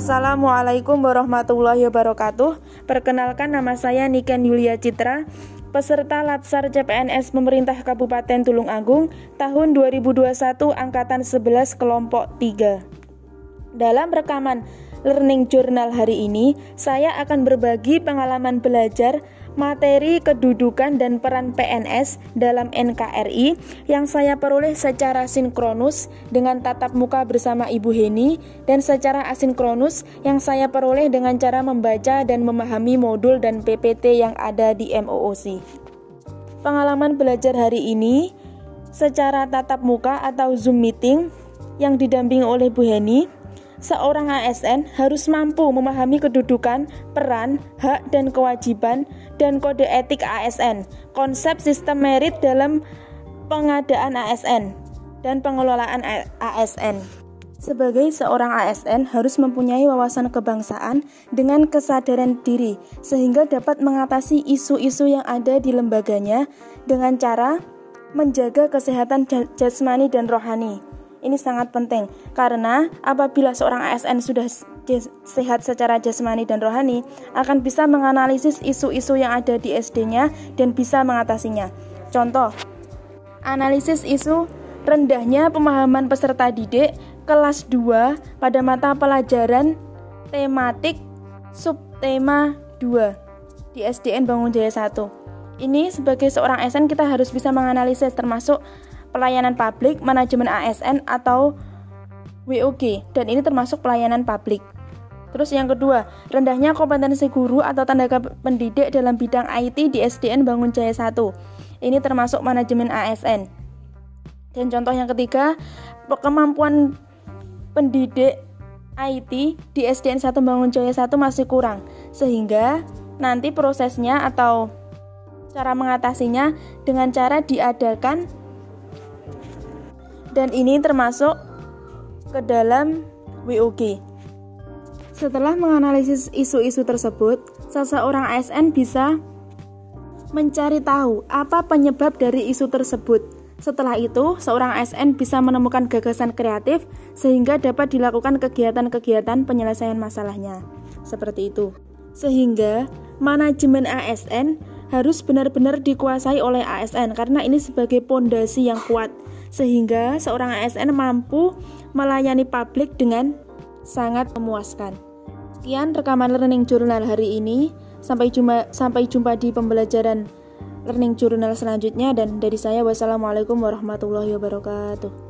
Assalamualaikum warahmatullahi wabarakatuh. Perkenalkan nama saya Niken Yulia Citra, peserta Latsar CPNS Pemerintah Kabupaten Tulung Agung tahun 2021 angkatan 11 kelompok 3. Dalam rekaman Learning Journal hari ini, saya akan berbagi pengalaman belajar materi kedudukan dan peran PNS dalam NKRI yang saya peroleh secara sinkronus dengan tatap muka bersama Ibu Heni dan secara asinkronus yang saya peroleh dengan cara membaca dan memahami modul dan PPT yang ada di MOOC. Pengalaman belajar hari ini secara tatap muka atau Zoom meeting yang didampingi oleh Bu Heni seorang ASN harus mampu memahami kedudukan, peran, hak, dan kewajiban, dan kode etik ASN, konsep sistem merit dalam pengadaan ASN, dan pengelolaan ASN. Sebagai seorang ASN harus mempunyai wawasan kebangsaan dengan kesadaran diri sehingga dapat mengatasi isu-isu yang ada di lembaganya dengan cara menjaga kesehatan jasmani dan rohani ini sangat penting karena apabila seorang ASN sudah sehat secara jasmani dan rohani akan bisa menganalisis isu-isu yang ada di SD-nya dan bisa mengatasinya. Contoh, analisis isu rendahnya pemahaman peserta didik kelas 2 pada mata pelajaran tematik subtema 2 di SDN Bangun Jaya 1. Ini sebagai seorang ASN kita harus bisa menganalisis termasuk pelayanan publik, manajemen ASN atau WOG dan ini termasuk pelayanan publik. Terus yang kedua, rendahnya kompetensi guru atau tenaga pendidik dalam bidang IT di SDN Bangun Jaya 1. Ini termasuk manajemen ASN. Dan contoh yang ketiga, kemampuan pendidik IT di SDN 1 Bangun Jaya 1 masih kurang. Sehingga nanti prosesnya atau cara mengatasinya dengan cara diadakan dan ini termasuk ke dalam WOG. Setelah menganalisis isu-isu tersebut, seseorang ASN bisa mencari tahu apa penyebab dari isu tersebut. Setelah itu, seorang ASN bisa menemukan gagasan kreatif sehingga dapat dilakukan kegiatan-kegiatan penyelesaian masalahnya. Seperti itu. Sehingga manajemen ASN harus benar-benar dikuasai oleh ASN karena ini sebagai pondasi yang kuat sehingga seorang ASN mampu melayani publik dengan sangat memuaskan. Sekian rekaman learning journal hari ini. Sampai jumpa sampai jumpa di pembelajaran learning journal selanjutnya dan dari saya wassalamualaikum warahmatullahi wabarakatuh.